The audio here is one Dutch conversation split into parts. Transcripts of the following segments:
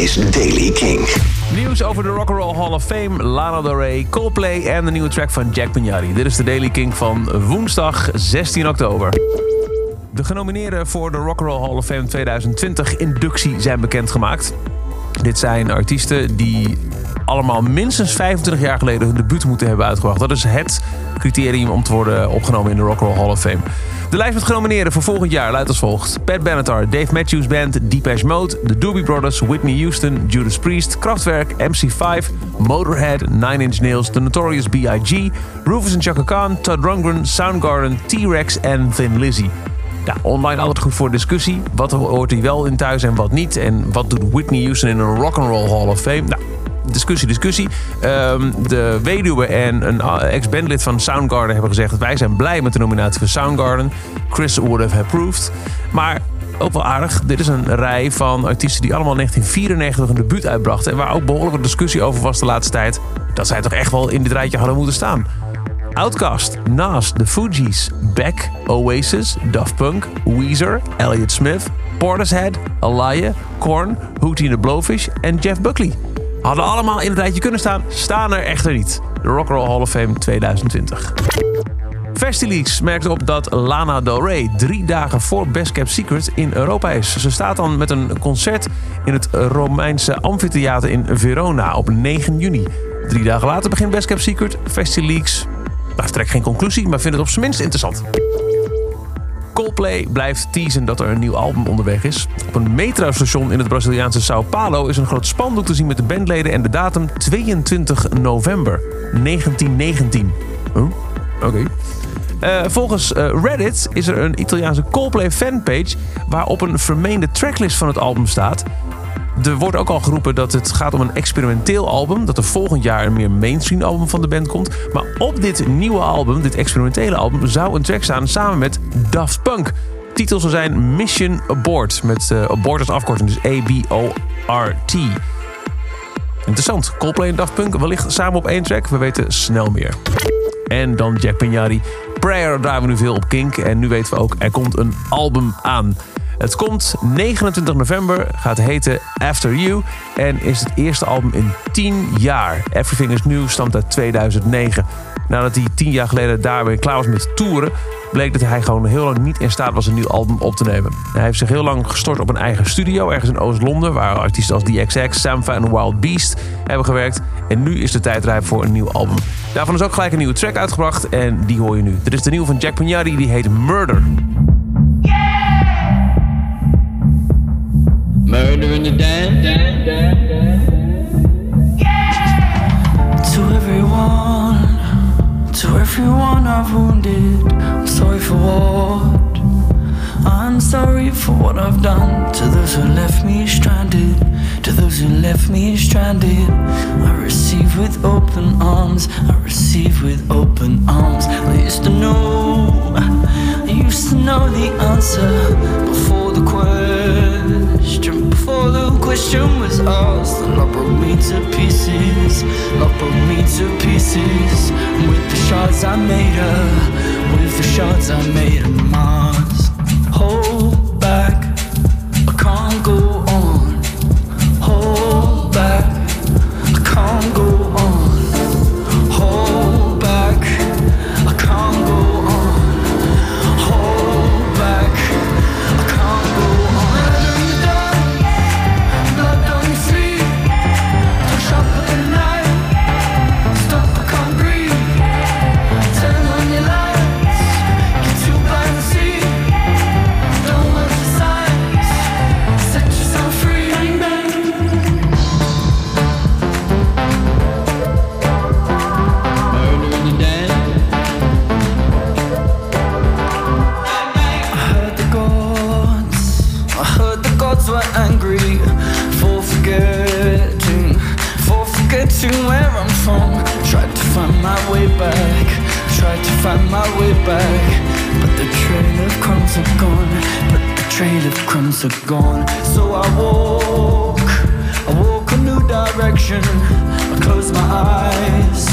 is Daily King. Nieuws over de Rock and Roll Hall of Fame, Lana Del Rey, Coldplay en de nieuwe track van Jack Pignari. Dit is de Daily King van woensdag 16 oktober. De genomineerden voor de Rock and Roll Hall of Fame 2020 inductie zijn bekendgemaakt. Dit zijn artiesten die allemaal minstens 25 jaar geleden hun debuut moeten hebben uitgebracht. Dat is het criterium om te worden opgenomen in de Rock and Roll Hall of Fame. De lijst met genomineerden voor volgend jaar luidt als volgt. Pat Benatar, Dave Matthews Band, Depeche Mode, The Doobie Brothers, Whitney Houston, Judas Priest, Kraftwerk, MC5, Motorhead, Nine Inch Nails, The Notorious B.I.G., Rufus and Chaka Khan, Todd Rundgren, Soundgarden, T-Rex en Thin Lizzy. Ja, online altijd goed voor discussie. Wat hoort hij wel in thuis en wat niet? En wat doet Whitney Houston in een Rock'n'Roll Hall of Fame? Nou, discussie, discussie. Ehm, de weduwe en een uh, ex-bandlid van Soundgarden hebben gezegd... wij zijn blij met de nominatie van Soundgarden. Chris would have approved. Maar ook wel aardig. Dit is een rij van artiesten die allemaal in 1994 een debuut uitbrachten... en waar ook behoorlijk wat discussie over was de laatste tijd... dat zij toch echt wel in dit rijtje hadden moeten staan. Outkast, Nas, The Fugees, Beck, Oasis, Daft Punk, Weezer, Elliott Smith, Portishead, Alaya, Korn, Hootie and the Blowfish en Jeff Buckley. Hadden allemaal in het rijtje kunnen staan, staan er echter niet. De Rock Roll Hall of Fame 2020. Festileaks merkt op dat Lana Del Rey drie dagen voor Best Kept Secret in Europa is. Ze staat dan met een concert in het Romeinse amfitheater in Verona op 9 juni. Drie dagen later begint Best Kept Secret. Festileaks nou, trekt geen conclusie, maar vindt het op zijn minst interessant. Coldplay blijft teasen dat er een nieuw album onderweg is. Op een metrostation in het Braziliaanse Sao Paulo is een groot spandoek te zien met de bandleden en de datum 22 november 1919. Huh? Oké. Uh, volgens uh, Reddit is er een Italiaanse Coldplay fanpage waarop een vermeende tracklist van het album staat. Er wordt ook al geroepen dat het gaat om een experimenteel album. Dat er volgend jaar een meer mainstream album van de band komt. Maar op dit nieuwe album, dit experimentele album, zou een track staan samen met Daft Punk. Titel zou zijn Mission Abort. Met uh, abort als afkorting, dus A-B-O-R-T. Interessant. Coldplay en Daft Punk wellicht samen op één track. We weten snel meer. En dan Jack Pignari. Prayer draaien we nu veel op Kink. En nu weten we ook, er komt een album aan. Het komt 29 november, gaat heten After You en is het eerste album in 10 jaar. Everything is New stamt uit 2009. Nadat hij 10 jaar geleden daarmee klaar was met toeren, bleek dat hij gewoon heel lang niet in staat was een nieuw album op te nemen. Hij heeft zich heel lang gestort op een eigen studio ergens in Oost-Londen, waar artiesten als DXX, Samfa en Wild Beast hebben gewerkt. En nu is de tijd rijp voor een nieuw album. Daarvan is ook gelijk een nieuwe track uitgebracht en die hoor je nu. Dit is de nieuwe van Jack Pignari, die heet Murder. Murder in the dance. To everyone, to everyone I've wounded, I'm sorry for what. I'm sorry for what I've done to those who left me stranded. To those who left me stranded, I receive with open arms. I receive with open arms. I used to know, I used to know the answer Question was asked, the love broke me to pieces. Love broke me to pieces. With the shards I made her, with the shards I made her Mars. Hold where I'm from. Tried to find my way back, tried to find my way back, but the trail of crumbs are gone, but the trail of crumbs are gone. So I walk, I walk a new direction. I close my eyes.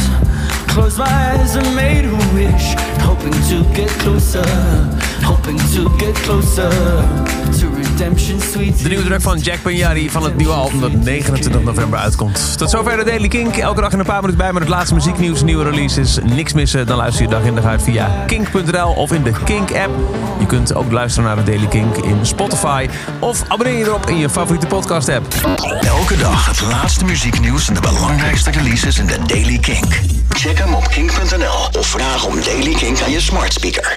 Close my eyes and made a wish, hoping to get closer, hoping to get closer to. De nieuwe track van Jack Panjari van het nieuwe album dat 29 november uitkomt. Tot zover de Daily Kink. Elke dag in een paar minuten bij met het laatste muzieknieuws, nieuwe releases. Niks missen, dan luister je dag in dag uit via kink.nl of in de Kink-app. Je kunt ook luisteren naar de Daily Kink in Spotify. Of abonneer je erop in je favoriete podcast-app. Elke dag het laatste muzieknieuws en de belangrijkste releases in de Daily Kink. Check hem op kink.nl of vraag om Daily Kink aan je smart speaker.